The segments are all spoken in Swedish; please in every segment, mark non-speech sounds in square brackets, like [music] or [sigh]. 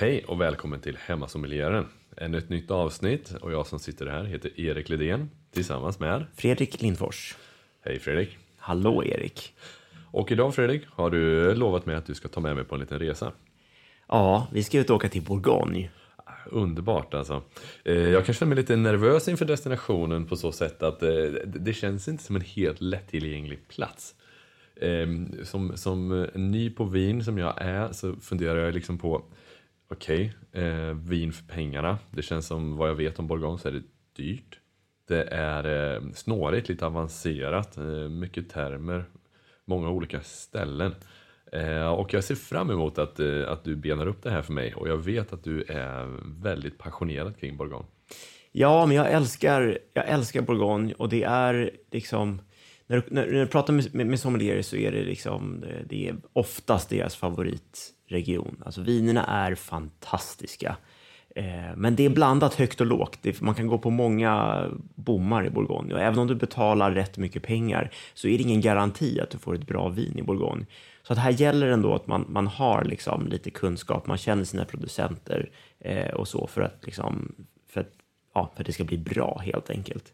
Hej och välkommen till Hemmasommelieren. Ännu ett nytt avsnitt och jag som sitter här heter Erik Ledén tillsammans med Fredrik Lindfors. Hej Fredrik. Hallå Erik. Och idag Fredrik har du lovat mig att du ska ta med mig på en liten resa. Ja, vi ska ut och åka till Bourgogne. Underbart alltså. Eh, Jag kan känna mig lite nervös inför destinationen på så sätt att eh, det känns inte som en helt lättillgänglig plats. Eh, Som, som ny på vin som jag är så funderar jag liksom på okej, eh, vin för pengarna. Det känns som vad jag vet om Bourgogne så är det dyrt. Det är eh, snårigt, lite avancerat, eh, mycket termer, många olika ställen. Eh, och jag ser fram emot att, eh, att du benar upp det här för mig och jag vet att du är väldigt passionerad kring Bourgogne. Ja, men jag älskar, jag älskar Bourgogne och det är liksom... När du, när, när du pratar med, med, med sommelier så är det liksom, det, det är oftast deras favorit region. Alltså vinerna är fantastiska. Eh, men det är blandat högt och lågt. Det, man kan gå på många bommar i Bourgogne. Och även om du betalar rätt mycket pengar så är det ingen garanti att du får ett bra vin i Bourgogne. Så att här gäller det ändå att man, man har liksom lite kunskap, man känner sina producenter eh, och så för att, liksom, för, att, ja, för att det ska bli bra helt enkelt.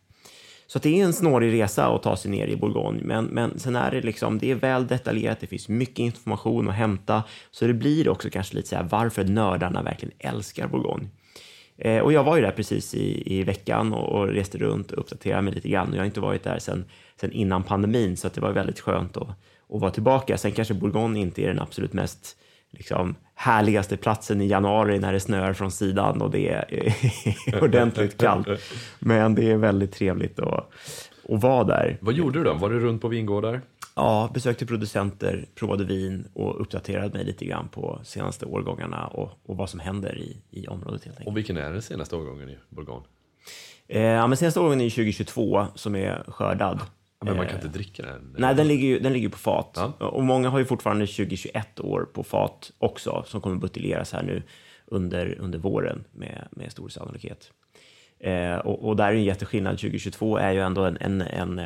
Så att det är en snårig resa att ta sig ner i Bourgogne, men, men sen är det liksom, det är väl detaljerat, det finns mycket information att hämta, så det blir också kanske lite så här varför nördarna verkligen älskar Bourgogne. Eh, och jag var ju där precis i, i veckan och, och reste runt och uppdaterade mig lite grann och jag har inte varit där sen, sen innan pandemin, så att det var väldigt skönt att, att vara tillbaka. Sen kanske Bourgogne inte är den absolut mest liksom, härligaste platsen i januari när det snöar från sidan och det är [laughs] ordentligt kallt. Men det är väldigt trevligt att, att vara där. Vad gjorde du då? Var du runt på vingårdar? Ja, besökte producenter, provade vin och uppdaterade mig lite grann på senaste årgångarna och, och vad som händer i, i området helt enkelt. Och vilken är den senaste årgången i Bourgogne? Eh, ja, men senaste årgången är 2022 som är skördad. Men man kan inte dricka den? Nej, den ligger, ju, den ligger på fat. Ja. Och många har ju fortfarande 2021 år på fat också, som kommer buteljeras här nu under, under våren med, med stor sannolikhet. Eh, och, och där är en jätteskillnad. 2022 är ju ändå en, en, en,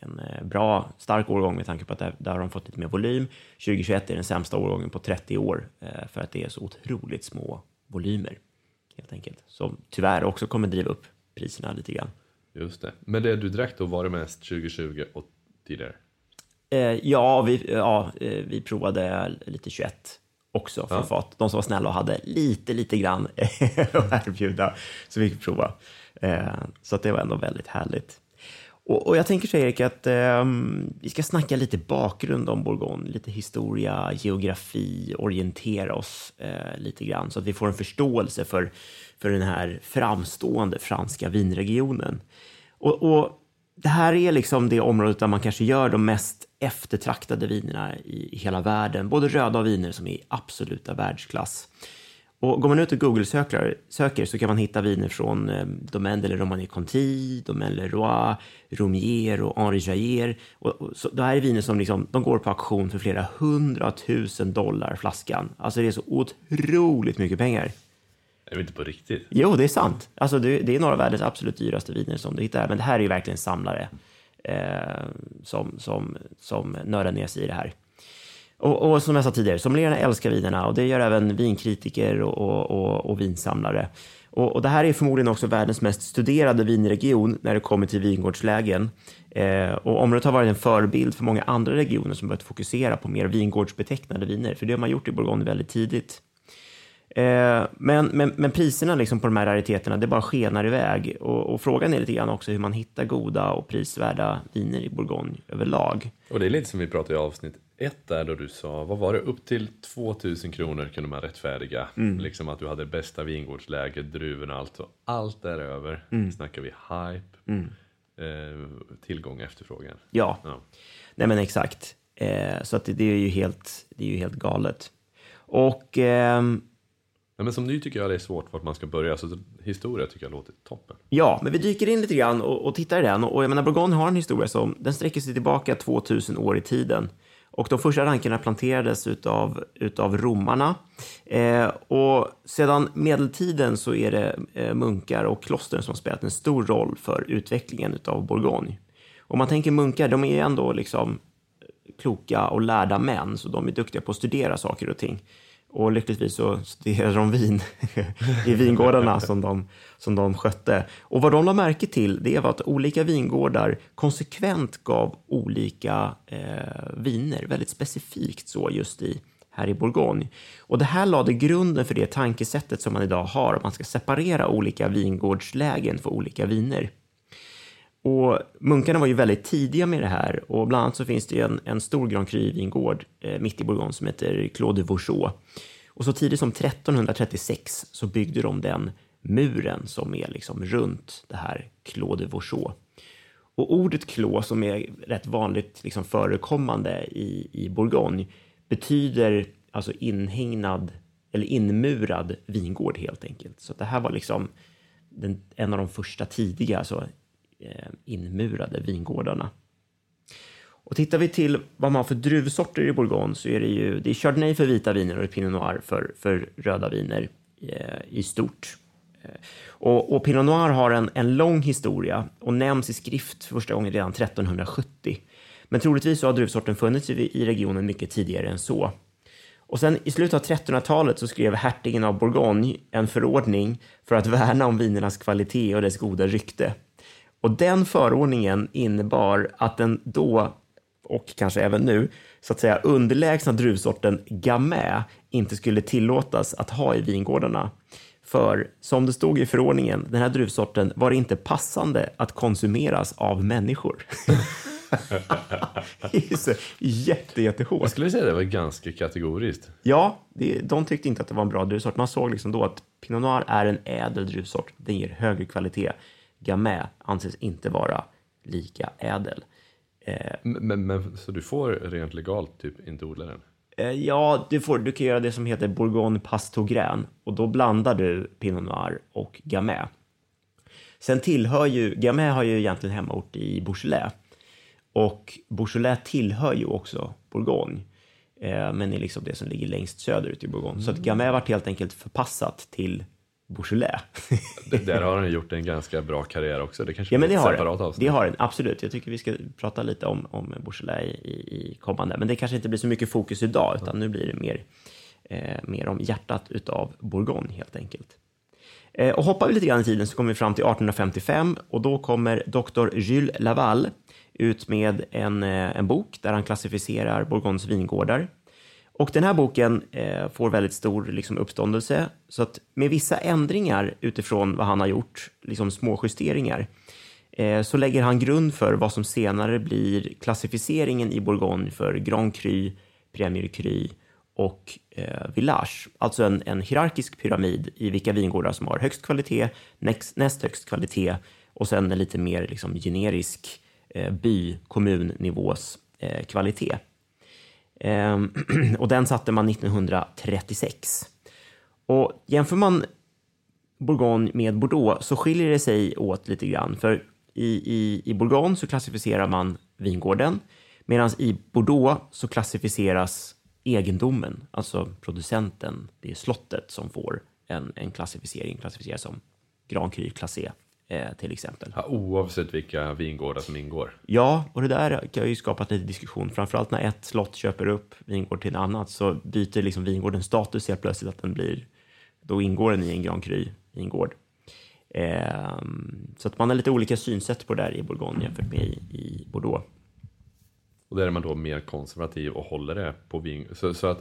en eh, bra, stark årgång med tanke på att där, där har de fått lite mer volym. 2021 är den sämsta årgången på 30 år eh, för att det är så otroligt små volymer, helt enkelt. Som tyvärr också kommer driva upp priserna lite grann. Just det. Men det du drack då var det mest 2020 och tidigare? Eh, ja, vi, ja, eh, vi provade lite 21 också från Ja. fat. De som var snälla och hade lite, lite grann [laughs] att erbjuda, så vi fick prova. Eh, så att det var ändå väldigt härligt. Och, och jag tänker så Erik att eh, vi ska snacka lite bakgrund om Bourgogne, lite historia, geografi, orientera oss eh, lite grann så att vi får en förståelse för, för den här framstående franska vinregionen. Och, och det här är liksom det området där man kanske gör de mest eftertraktade vinerna i, i hela världen. Både röda och viner som är i absoluta världsklass. Och går man ut och Google-söker söker så kan man hitta viner från eh, Domaine de la Romanée Conti, Domaine Leroy, Roumier och Henri Jayer. Och, och, så, det här är viner som liksom, de går på auktion för flera hundratusen dollar flaskan. Alltså det är så otroligt mycket pengar. Är vi inte på riktigt? Jo, det är sant. Alltså, det, det är några av världens absolut dyraste viner som du hittar här. Men det här är ju verkligen samlare eh, som, som, som nördar ner sig i det här. Och, och som jag sa tidigare, sommelierna älskar vinerna och det gör även vinkritiker och, och, och, och vinsamlare. Och, och det här är förmodligen också världens mest studerade vinregion när det kommer till vingårdslägen. Eh, och området har varit en förebild för många andra regioner som börjat fokusera på mer vingårdsbetecknade viner, för det har man gjort i Bourgogne väldigt tidigt. Eh, men, men, men priserna liksom på de här rariteterna, det bara skenar iväg. Och, och frågan är lite grann också hur man hittar goda och prisvärda viner i Bourgogne överlag. Och det är lite som vi pratade i avsnitt ett där då du sa, vad var det, upp till 2000 kronor kunde man rättfärdiga. Liksom att du hade bästa vingårdsläget, druvorna, allt. Och allt däröver snackar vi hype, eh, tillgång efterfrågan. Ja, Ja. nej men exakt. Eh, så att det, det, är ju helt, det är ju helt galet. Och ehm, Nej, men som ny tycker jag det är svårt vart man ska börja, så historia tycker jag låter toppen. Ja, men vi dyker in lite grann och, och tittar i den. Och jag menar, Bourgogne har en historia som den sträcker sig tillbaka 2000 år i tiden. Och de första rankerna planterades utav, utav romarna. Eh, och sedan medeltiden så är det eh, munkar och kloster som har spelat en stor roll för utvecklingen utav Bourgogne. Om man tänker munkar, de är ju ändå liksom kloka och lärda män, så de är duktiga på att studera saker och ting. Och lyckligtvis så studerade de vin [laughs] i vingårdarna som de, som de skötte. Och vad de lade märke till det var att olika vingårdar konsekvent gav olika eh, viner, väldigt specifikt så just i här i Bourgogne. Och det här lade grunden för det tankesättet som man idag har, att man ska separera olika vingårdslägen för olika viner. Och munkarna var ju väldigt tidiga med det här och bland annat så finns det en, en stor Grand Cru-vingård eh, mitt i Bourgogne som heter Clos de Vauchot. Och så tidigt som 1336 så byggde de den muren som är liksom runt det här Clos de Vauchot. Och ordet clos som är rätt vanligt liksom förekommande i, i Bourgogne betyder alltså inhägnad eller inmurad vingård helt enkelt. Så det här var liksom den, en av de första tidiga alltså, Eh, inmurade vingårdarna. Och tittar vi till vad man har för druvsorter i Bourgogne så är det ju det är Chardonnay för vita viner och Pinot Noir för, för röda viner eh, i stort. Eh, och, och, Pinot Noir har en, en lång historia och nämns i skrift för första gången redan 1370. Men troligtvis så har druvsorten funnits i, i regionen mycket tidigare än så. Och sen i slutet av 1300-talet så skrev hertigen av Bourgogne en förordning för att värna om vinernas kvalitet och dess goda rykte. Och den förordningen innebar att den då, och kanske även nu, så att säga underlägsna druvsorten Gamay inte skulle tillåtas att ha i vingårdarna. För som det stod i förordningen, den här druvsorten var inte passande att konsumeras av människor. [laughs] Jätte, jättehårt. Jag skulle säga det var ganska kategoriskt. Ja, det, de tyckte inte att det var en bra druvsort. Man såg liksom då att Pinot Noir är en ädel druvsort. Den ger högre kvalitet. Gamay anses inte vara lika ädel. Men, men, så du får rent legalt typ inte odla den? Eh, ja, du, får, du kan göra det som heter Bourgogne Pastogren och då blandar du Pinot Noir och Gamay. Sen tillhör ju, Gamay har ju egentligen hemort i Beaujolais och Beaujolais tillhör ju också Bourgogne, eh, men är liksom det som ligger längst söderut i Bourgogne. Mm. Så att mm. Gamay varit helt enkelt förpassat till Beaujolais. Där har han gjort en ganska bra karriär också. Det kanske ja, men det har separat avsnitt. Det har den, absolut. Jag tycker vi ska prata lite om, om Beaujolais i, i kommande. Men det kanske inte blir så mycket fokus idag, utan nu blir det mer, eh, mer om hjärtat utav Bourgogne helt enkelt. Eh, och hoppar vi lite grann i tiden så kommer vi fram till 1855 och då kommer Dr. Jules Laval ut med en, eh, en bok där han klassificerar Bourgognes vingårdar. Och den här boken eh, får väldigt stor liksom, uppståndelse, så att med vissa ändringar utifrån vad han har gjort, liksom små justeringar, eh, så lägger han grund för vad som senare blir klassificeringen i Bourgogne för Grand Cru, Premier Cru och eh, Village. Alltså en, en hierarkisk pyramid i vilka vingårdar som har högst kvalitet, näst, näst högst kvalitet och sen en lite mer liksom, generisk eh, by, kommunnivås eh, kvalitet. Ehm, [clears throat] och den satte man 1936. Och jämför man Bourgogne med Bordeaux så skiljer det sig åt lite grann. För i, i, i Bourgogne så klassificerar man vingården medan i Bordeaux så klassificeras egendomen, alltså producenten, det är slottet som får en, en klassificering, klassificeras som Grand Cru Classé till exempel. Ja, oavsett vilka vingårdar som ingår? Ja, och det där har ju skapat lite diskussion. Framförallt när ett slott köper upp vingård till en annat så byter liksom vingårdens status helt plötsligt att den blir, då ingår den i en Grand Cru-vingård. Eh, så att man har lite olika synsätt på det där i Bourgogne jämfört med i, i Bordeaux. Och där är man då mer konservativ och håller det på vin. Så, så att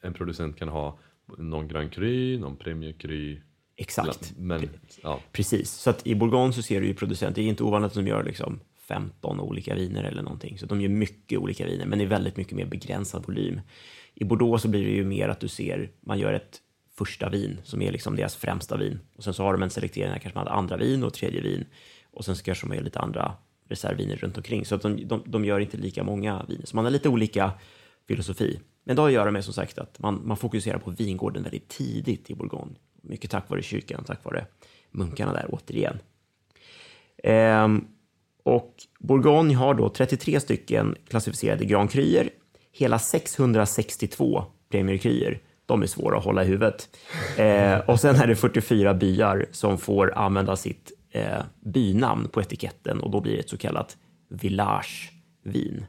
en producent kan ha någon Grand Cru, någon Premier Cru, Exakt. Men, ja. Precis. Så att i Bourgogne så ser du ju producenter, det är inte ovanligt att de gör liksom 15 olika viner eller någonting. Så de gör mycket olika viner, men i väldigt mycket mer begränsad volym. I Bordeaux så blir det ju mer att du ser, man gör ett första vin som är liksom deras främsta vin. Och sen så har de en selektering där kanske man har andra vin och tredje vin. Och sen så kanske de har lite andra reservviner runt omkring. Så att de, de, de gör inte lika många viner. Så man har lite olika filosofi. Men det har att göra med som sagt att man, man fokuserar på vingården väldigt tidigt i Bourgogne. Mycket tack vare kyrkan, tack vare munkarna där återigen. Ehm, och Bourgogne har då 33 stycken klassificerade Grand Cryer, hela 662 Premier Cryer. De är svåra att hålla i huvudet. Ehm, och sen är det 44 byar som får använda sitt eh, bynamn på etiketten och då blir det ett så kallat villagevin.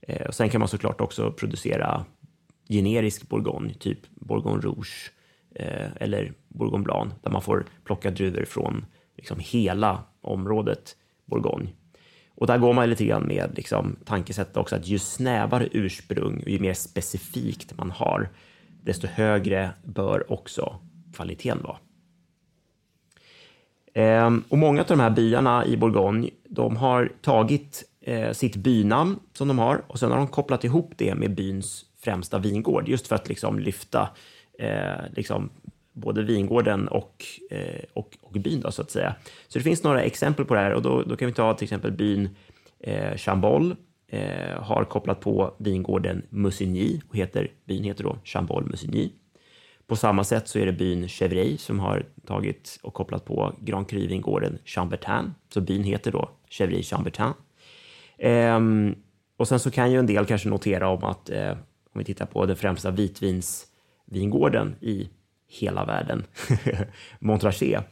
Eh, sen kan man såklart också producera generisk bourgogne, typ bourgogne rouge Eh, eller bourgogne blanc, där man får plocka druvor från liksom hela området bourgogne. Och där går man lite grann med liksom, tankesättet också att ju snävare ursprung och ju mer specifikt man har, desto högre bör också kvaliteten vara. Ehm, och många av de här byarna i Bourgogne, de har tagit eh, sitt bynamn som de har och sen har de kopplat ihop det med byns främsta vingård, just för att liksom lyfta eh, liksom både vingården och, eh, och, och byn då, så att säga. Så det finns några exempel på det här och då, då kan vi ta till exempel byn eh, Chambol eh, har kopplat på vingården Musigny och heter, byn heter då Chambol Musigny. På samma sätt så är det byn Chevray som har tagit och kopplat på Grand Cru-vingården Chambertin. Så byn heter då Chevray Chambertin. Ehm, och sen så kan ju en del kanske notera om att eh, om vi tittar på den främsta vitvins vitvinsvingården i hela världen, [laughs] Montrachet,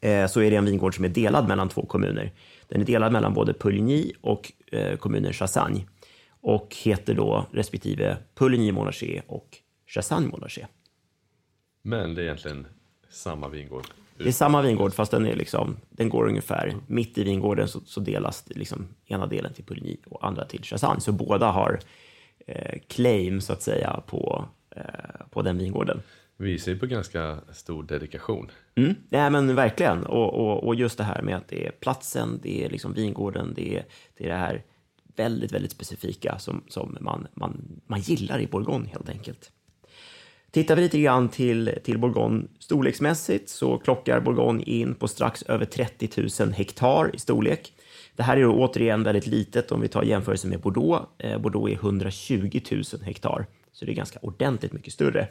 eh, så är det en vingård som är delad mellan två kommuner. Den är delad mellan både Puligny och eh, kommunen Chassagne och heter då respektive Puligny Montrachet och Chassagne Montrachet. Men det är egentligen samma vingård? Det är samma vingård fast den, är liksom, den går ungefär mm. mitt i vingården så, så delas liksom ena delen till Puligny och andra till Chassagne. Så båda har eh, claim så att säga på, på den vingården. Visar ju på ganska stor dedikation. Mm, nej, men verkligen. Och, och, och, just det här med att det är platsen, det är liksom vingården, det är det, är det här väldigt, väldigt specifika som, som man, man, man gillar i Bourgogne helt enkelt. Tittar vi lite grann till, till Bourgogne storleksmässigt så klockar Bourgogne in på strax över 30 000 hektar i storlek. Det här är återigen väldigt litet om vi tar jämförelse med Bordeaux. Eh, Bordeaux är 120 000 hektar, så det är ganska ordentligt mycket större.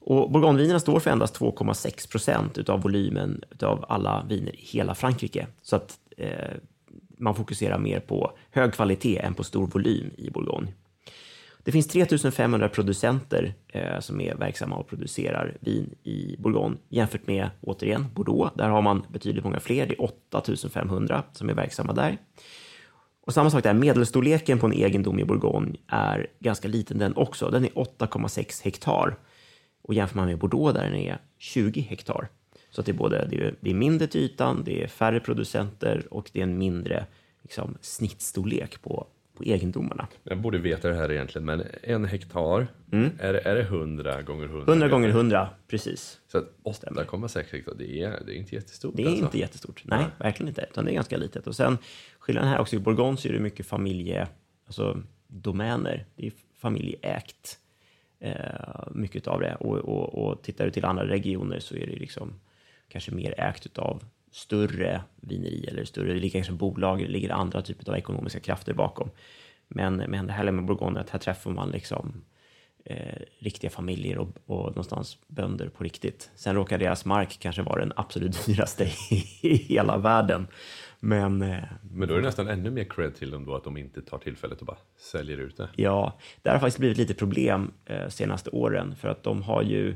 Och Bourgognevinerna står för endast 2,6 procent av volymen av alla viner i hela Frankrike. Så att eh, man fokuserar mer på hög kvalitet än på stor volym i Bourgogne. Det finns 3500 producenter eh, som är verksamma och producerar vin i Bourgogne jämfört med, återigen, Bordeaux. Där har man betydligt många fler. Det är 8500 som är verksamma där. Och samma sak där, medelstorleken på en egendom i Bourgogne är ganska liten den också. Den är 8,6 hektar. Och jämför man med Bordeaux där den är 20 hektar. Så att det är både det är, det är mindre till ytan, det är färre producenter och det är en mindre liksom, snittstorlek på på egendomarna. Jag borde veta det här egentligen, men en hektar, mm. är, är det 100 gånger 100? 100 gånger 100, precis. Så 8,6 hektar, det är, det är inte jättestort. Det är alltså. inte jättestort, nej, nej, verkligen inte, utan det är ganska litet. Och sen skillnaden här också, i Bourgogne så är det mycket familje, alltså domäner, det är familjeägt, eh, mycket av det. Och, och, och tittar du till andra regioner så är det liksom kanske mer ägt av större vineri eller större, lika kanske bolag, det ligger andra typer av ekonomiska krafter bakom. Men, men det här med Bourgogne, att här träffar man liksom eh, riktiga familjer och, och någonstans bönder på riktigt. Sen råkar deras mark kanske vara den absolut [laughs] dyraste i hela världen. Men, eh, men då är det nästan ännu mer cred till dem då att de inte tar tillfället och bara säljer ut det. Ja, det har faktiskt blivit lite problem eh, senaste åren för att de har ju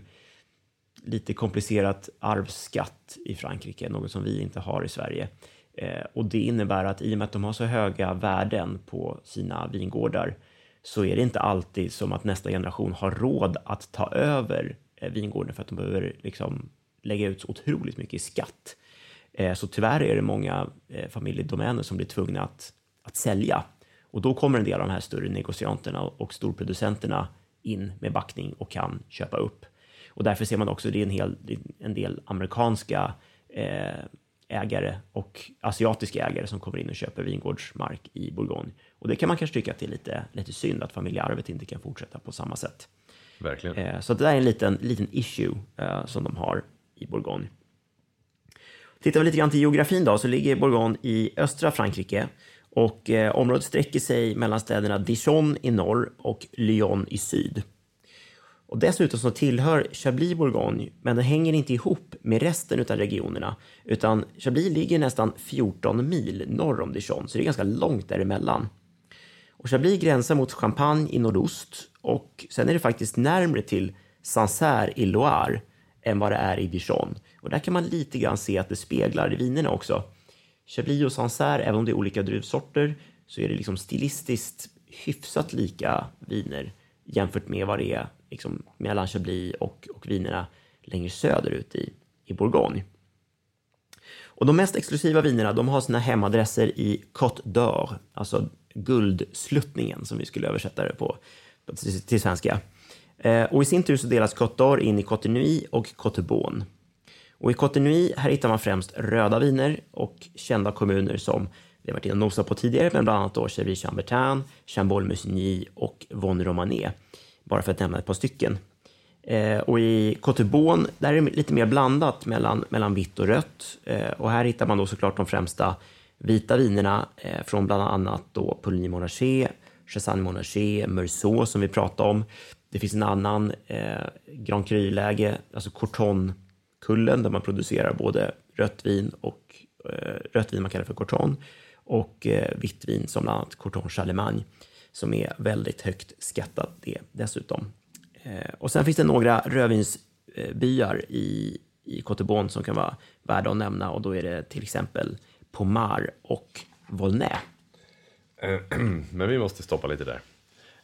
lite komplicerat arvsskatt i Frankrike, något som vi inte har i Sverige. Eh, och det innebär att i och med att de har så höga värden på sina vingårdar så är det inte alltid som att nästa generation har råd att ta över eh, vingården för att de behöver liksom lägga ut så otroligt mycket i skatt. Eh, så tyvärr är det många eh, familjedomäner som blir tvungna att, att sälja. Och då kommer en del av de här större negocianterna och storproducenterna in med backning och kan köpa upp. Och därför ser man också det är en, hel, en del amerikanska eh, ägare och asiatiska ägare som kommer in och köper vingårdsmark i Bourgogne. Och det kan man kanske tycka att det är lite, lite synd att familjearvet inte kan fortsätta på samma sätt. Verkligen. Så det där är en liten, liten issue som de har i Bourgogne. Tittar vi lite grann till geografin då, så ligger Bourgogne i östra Frankrike och eh, området sträcker sig mellan städerna Dijon i norr och Lyon i syd. Och dessutom så tillhör Chablis Bourgogne, men den hänger inte ihop med resten av regionerna, utan Chablis ligger nästan 14 mil norr om Dijon, så det är ganska långt däremellan. Och Chablis gränsar mot Champagne i nordost och sen är det faktiskt närmre till Sancerre i Loire än vad det är i Dijon. Och där kan man lite grann se att det speglar i vinerna också. Chablis och Sancerre, även om det är olika druvsorter, så är det liksom stilistiskt hyfsat lika viner jämfört med vad det är liksom, mellan Chablis och, och vinerna längre söderut i, i Bourgogne. Och de mest exklusiva vinerna de har sina hemadresser i Côte d'Or, alltså guldsluttningen som vi skulle översätta det på till, till svenska. Eh, och i sin tur så delas Côte d'Or in i Côte Nuit och Côte Beaune. Och i Côte här hittar man främst röda viner och kända kommuner som vi har varit inne och nosat på tidigare, men bland annat då Chevry-Chambertin, Chambol-Musigny och Von Romané, bara för att nämna ett par stycken. Eh, och i Côte där är det lite mer blandat mellan, mellan vitt och rött. Eh, och här hittar man då såklart de främsta vita vinerna eh, från bland annat då Pouligny Monarché, Chassagne Monarché, Meursault som vi pratade om. Det finns en annan eh, Grand Cru-läge, alltså Corton Kullen där man producerar både rött vin och eh, rött vin man kallar för Corton och eh, vitt vin som bland annat Corton Charlemagne som är väldigt högt skattat det dessutom. Eh, och sen finns det några rödvinsbyar i, i Cottebon som kan vara värda att nämna och då är det till exempel Pomar och Volnay. Eh, [clears throat] men vi måste stoppa lite där.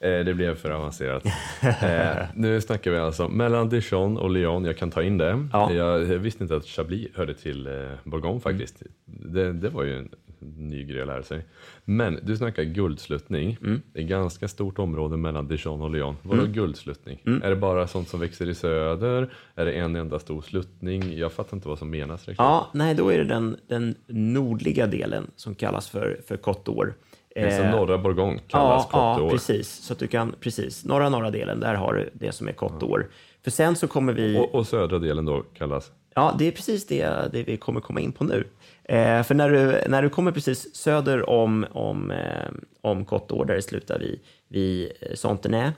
Eh, det blev för avancerat. [laughs] eh, nu snackar vi alltså mellan Dijon och Lyon. Jag kan ta in det. Ja. Jag, visste inte att Chablis hörde till eh, Bourgogne faktiskt. Det, det var ju en ny grej att lära sig. Men du snackar guldsluttning. Det är ganska stort område mellan Dijon och Lyon. Vadå guldsluttning? Är det bara sånt som växer i söder? Är det en enda stor sluttning? Jag fattar inte vad som menas riktigt. Ja, nej, då är det den, den nordliga delen som kallas för, för Côte d'Or. Eh, norra Bourgogne kallas ja, Côte ja, precis. Så att du kan, precis, norra, norra delen, där har du det som är Côte d'Or. För sen så kommer vi... Och, och södra delen då kallas? Ja, det är precis det, det vi kommer komma in på nu. Eh, för när du, när du kommer precis söder om, om, eh, om d'Or, där det slutar vid, vid eh, Santenay,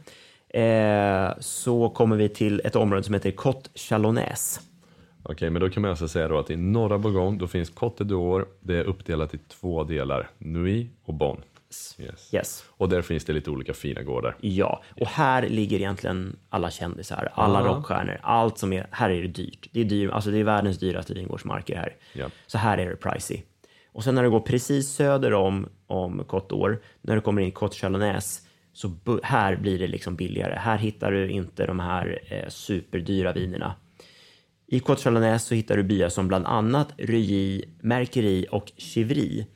eh, så kommer vi till ett område som heter Côte Chalonnaise. Okej, men då kan man alltså säga då att i norra Bourgogne då finns Côte d'Or. Det är uppdelat i två delar, Nuit och Bonn. Yes. Yes. Och där finns det lite olika fina gårdar. Ja, och här ligger egentligen alla kändisar, alla Ja. rockstjärnor, allt som är, här är det dyrt. Det är, dyr, alltså det är världens dyraste vingårdsmarker här. Ja. Så här är det pricey. Och sen när du går precis söder om, om Côte d'Or, när du kommer in i Côte Chalonnaise, så här blir det liksom billigare. Här hittar du inte de här eh, superdyra vinerna. I Côte så hittar du byar som bland annat Reuilly, Merkeri och Chivri.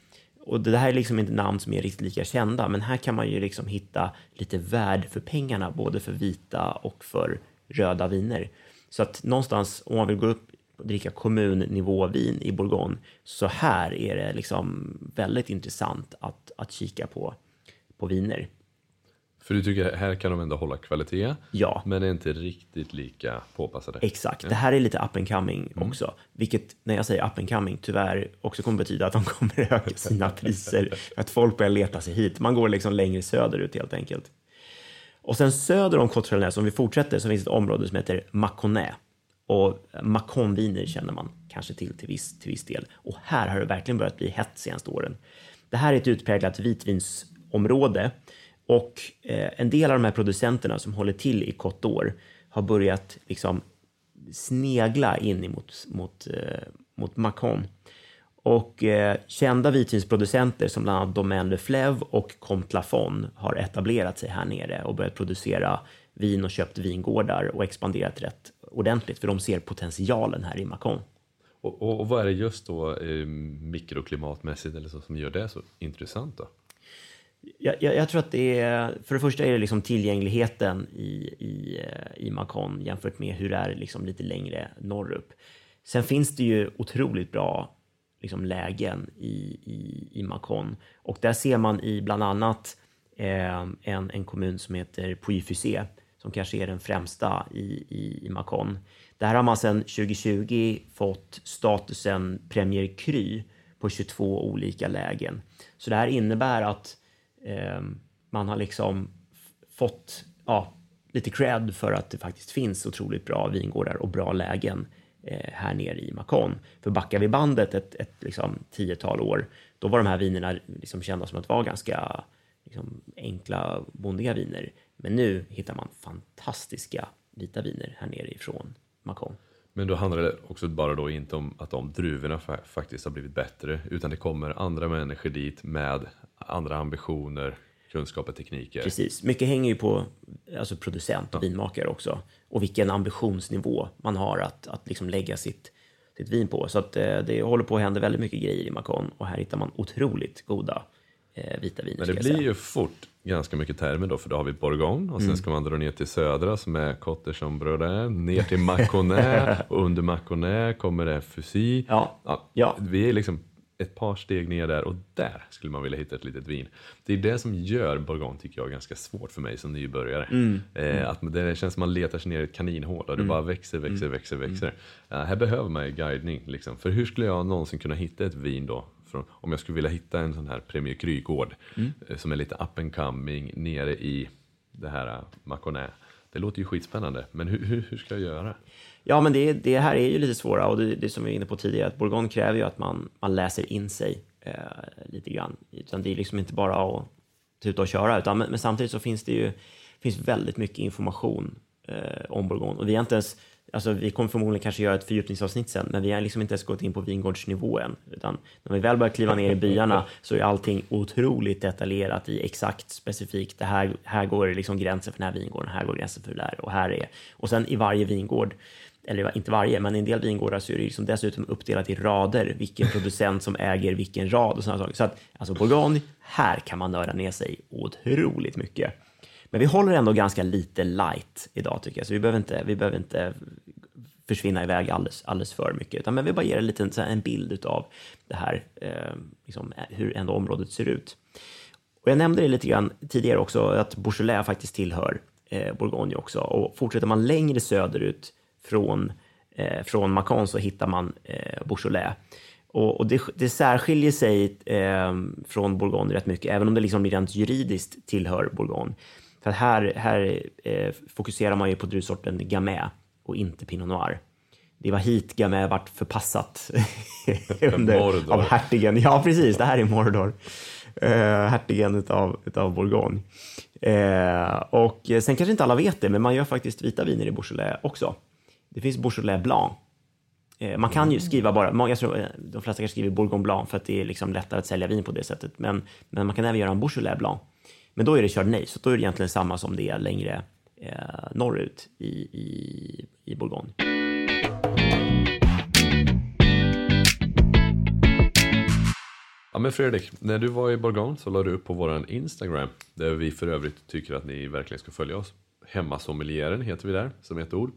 Och det här är liksom inte namn som är riktigt lika kända, men här kan man ju liksom hitta lite värd för pengarna, både för vita och för röda viner. Så att någonstans, om man vill gå upp och dricka kommunnivåvin i Bourgogne, så här är det liksom väldigt intressant att, att kika på, på viner. För du tycker här kan de ändå hålla kvalitet, Ja. men är inte riktigt lika påpassade. Exakt. Det här är lite up and coming också. Vilket, när jag säger up and coming, tyvärr också kommer betyda att de [laughs] kommer öka sina priser. Att folk börjar leta sig hit. Man går liksom längre söderut helt enkelt. Och sen söder om d'Or, om vi fortsätter, så finns ett område som heter Mâconnais. Och Maconviner känner man kanske till till viss, till viss del. Och här har det verkligen börjat bli hett senaste åren. Det här är ett utpräglat vitvinsområde och eh, en del av de här producenterna som håller till i Côte har börjat liksom snegla in emot mot, eh, mot Macon. Och eh, kända vitvinsproducenter som bland annat Domaine de Fleuve och Comte Lafon har etablerat sig här nere och börjat producera vin och köpt vingårdar och expanderat rätt ordentligt för de ser potentialen här i Macon. Och, och, och vad är det just då eh, mikroklimatmässigt eller så som gör det så intressant då? Jag, jag, jag tror att det är, för det första är det liksom tillgängligheten i, i, eh, i Macon jämfört med hur det är liksom lite längre norrut. Sen finns det ju otroligt bra liksom lägen i, i, i Macon och där ser man i bland annat eh, en, en kommun som heter Puy-Fusé som kanske är den främsta i, i, i Macon. Där har man sedan 2020 fått statusen Premier Cru på 22 olika lägen. Så det här innebär att eh, man har liksom fått ja, lite cred för att det faktiskt finns otroligt bra vingårdar och bra lägen eh, här nere i Macon. För backar vi bandet ett, ett liksom, tiotal år, då var de här vinerna liksom kända som att vara ganska liksom, enkla, bondiga viner. Men nu hittar man fantastiska vita viner här nere ifrån Macon. Men då handlar det också bara då inte om att de druvorna fa- faktiskt har blivit bättre utan det kommer andra människor dit med andra ambitioner. kunskaper, tekniker. Precis, mycket hänger ju på alltså producent och vinmakare också och vilken ambitionsnivå man har att, att liksom lägga sitt, sitt vin på. Så att eh, det håller på att hända väldigt mycket grejer i Macon och här hittar man otroligt goda eh, vita viner. Men det blir ju fort ganska mycket termer då, för då har vi Bourgogne och sen Mm. ska man dra ner till södra som är Côte Chambordin, ner till Mâconnais [laughs] och under Mâconnais kommer det Fusil. Ja. Ja. Vi är liksom ett par steg ner där och där skulle man vilja hitta ett litet vin. Det är det som gör Bourgogne tycker jag ganska svårt för mig som nybörjare. Mm. Eh, att det känns som man letar sig ner i ett kaninhål och det bara växer, växer, Mm. växer, växer. Ja, här behöver man ju guidning. Liksom. För hur skulle jag någonsin kunna hitta ett vin då? Från, om jag skulle vilja hitta en sån här Premier Cru-gård Mm. eh, som är lite up and coming nere i det här uh, Mâconnais. Det låter ju skitspännande, men hur, hur, hur ska jag göra? Ja, men det, det här är ju lite svåra och det, det som vi var inne på tidigare, att Bourgogne kräver ju att man, man läser in sig eh, lite grann. Utan det är liksom inte bara att tuta och köra, utan, men, men samtidigt så finns det ju finns väldigt mycket information eh, om Bourgogne. Och vi har inte ens, alltså vi kommer förmodligen kanske göra ett fördjupningsavsnitt sen, men vi har liksom inte ens gått in på vingårdsnivå än. Utan när vi väl börjar kliva ner i byarna så är allting otroligt detaljerat i exakt specifikt. Det här, här går liksom gränsen för den här vingården, här går gränsen för det där och här är. Och sen i varje vingård eller inte varje, men i en del vingårdar så är det liksom dessutom uppdelat i rader, vilken [laughs] producent som äger vilken rad och sådana saker. Så att alltså Bourgogne, här kan man nörda ner sig otroligt mycket. Men vi håller ändå ganska lite light idag tycker jag, så vi behöver inte, vi behöver inte försvinna iväg alldeles, alldeles för mycket, utan men vi bara ger en liten så här, en bild av det här, eh, liksom, hur ändå området ser ut. Och jag nämnde det lite grann tidigare också, att Beaujolais faktiskt tillhör eh, Bourgogne också. Och fortsätter man längre söderut från, eh, från Macon så hittar man eh, Beaujolais. Och, och det, det särskiljer sig eh, från Bourgogne rätt mycket, även om det liksom rent juridiskt tillhör Bourgogne. För här, här eh, fokuserar man ju på druvsorten Gamay och inte Pinot Noir. Det var hit Gamay vart förpassat [laughs] under, av hertigen. Ja, precis. Det här är Mordor. Uh, hertigen utav, utav Bourgogne. Eh, och sen kanske inte alla vet det, men man gör faktiskt vita viner i Beaujolais också. Det finns Beaujolais Blanc. Eh, man kan ju skriva bara, jag tror, eh, de flesta kanske skriver Bourgogne Blanc för att det är liksom lättare att sälja vin på det sättet. Men, men man kan även göra en Beaujolais Blanc. Men då är det Chardonnay, så då är det egentligen samma som det är längre eh, norrut i, i, i Bourgogne. Ja men Fredrik, när du var i Bourgogne så la du upp på våran Instagram, där vi för övrigt tycker att ni verkligen ska följa oss. Hemmasommelieren heter vi där, som ett ord.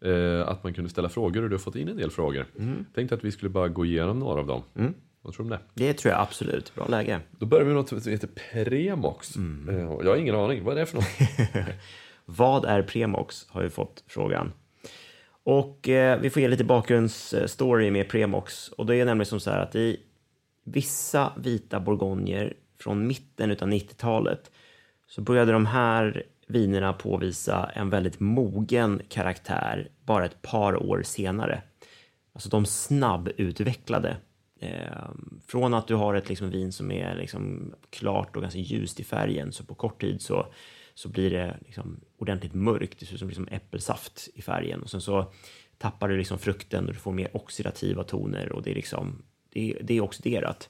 Eh, att man kunde ställa frågor och du har fått in en del frågor. Tänkte att vi skulle bara gå igenom några av dem. Vad tror du om det? Det tror jag absolut. Bra läge. Då börjar vi med något som heter Premox. Eh, jag har ingen aning, vad är det för något? [laughs] Vad är Premox? Har vi fått frågan. Och eh, vi får ge lite bakgrundsstory med Premox. Och det är nämligen som så här att i vissa vita bourgogner från mitten av 90-talet så började de här vinerna påvisa en väldigt mogen karaktär bara ett par år senare. Alltså de snabbutvecklade. Eh, från att du har ett liksom, vin som är liksom, klart och ganska ljust i färgen så på kort tid så, så blir det liksom, ordentligt mörkt. Det ser ut som liksom, äppelsaft i färgen och sen så tappar du liksom, frukten och du får mer oxidativa toner och det är, liksom, det, det är oxiderat.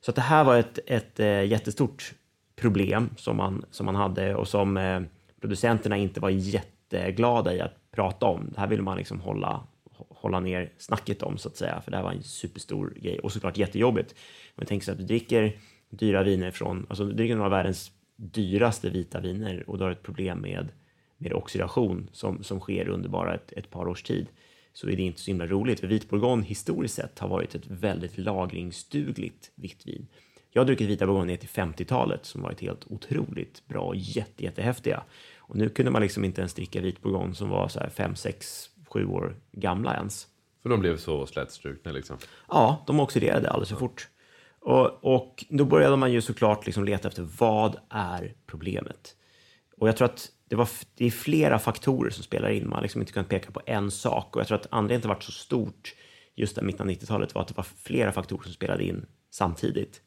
Så att det här var ett, ett eh, jättestort problem som man, som man hade och som eh, producenterna inte var jätteglada i att prata om. Det här ville man liksom hålla, hålla ner snacket om så att säga, för det här var en superstor grej och såklart jättejobbigt. Om tänk tänker så att du dricker dyra viner från, alltså du dricker några av världens dyraste vita viner och du har ett problem med, med oxidation som, som sker under bara ett, ett par års tid så är det inte så himla roligt. För vit bourgogne historiskt sett har varit ett väldigt lagringsdugligt vitt vin. Jag har druckit vita bourgogne ner till 50-talet som varit helt otroligt bra och jätte, jättehäftiga. Och nu kunde man liksom inte ens dricka vit bourgogne som var så här 5, 6, 7 år gamla ens. För de blev så slätstrukna liksom. Ja, de oxiderade alldeles för fort. Och, och då började man ju såklart liksom leta efter vad är problemet? Och jag tror att det, var, det är flera faktorer som spelar in. Man har liksom inte kunnat peka på en sak. Och jag tror att anledningen till att det varit så stort just i mitten av 90-talet var att det var flera faktorer som spelade in samtidigt.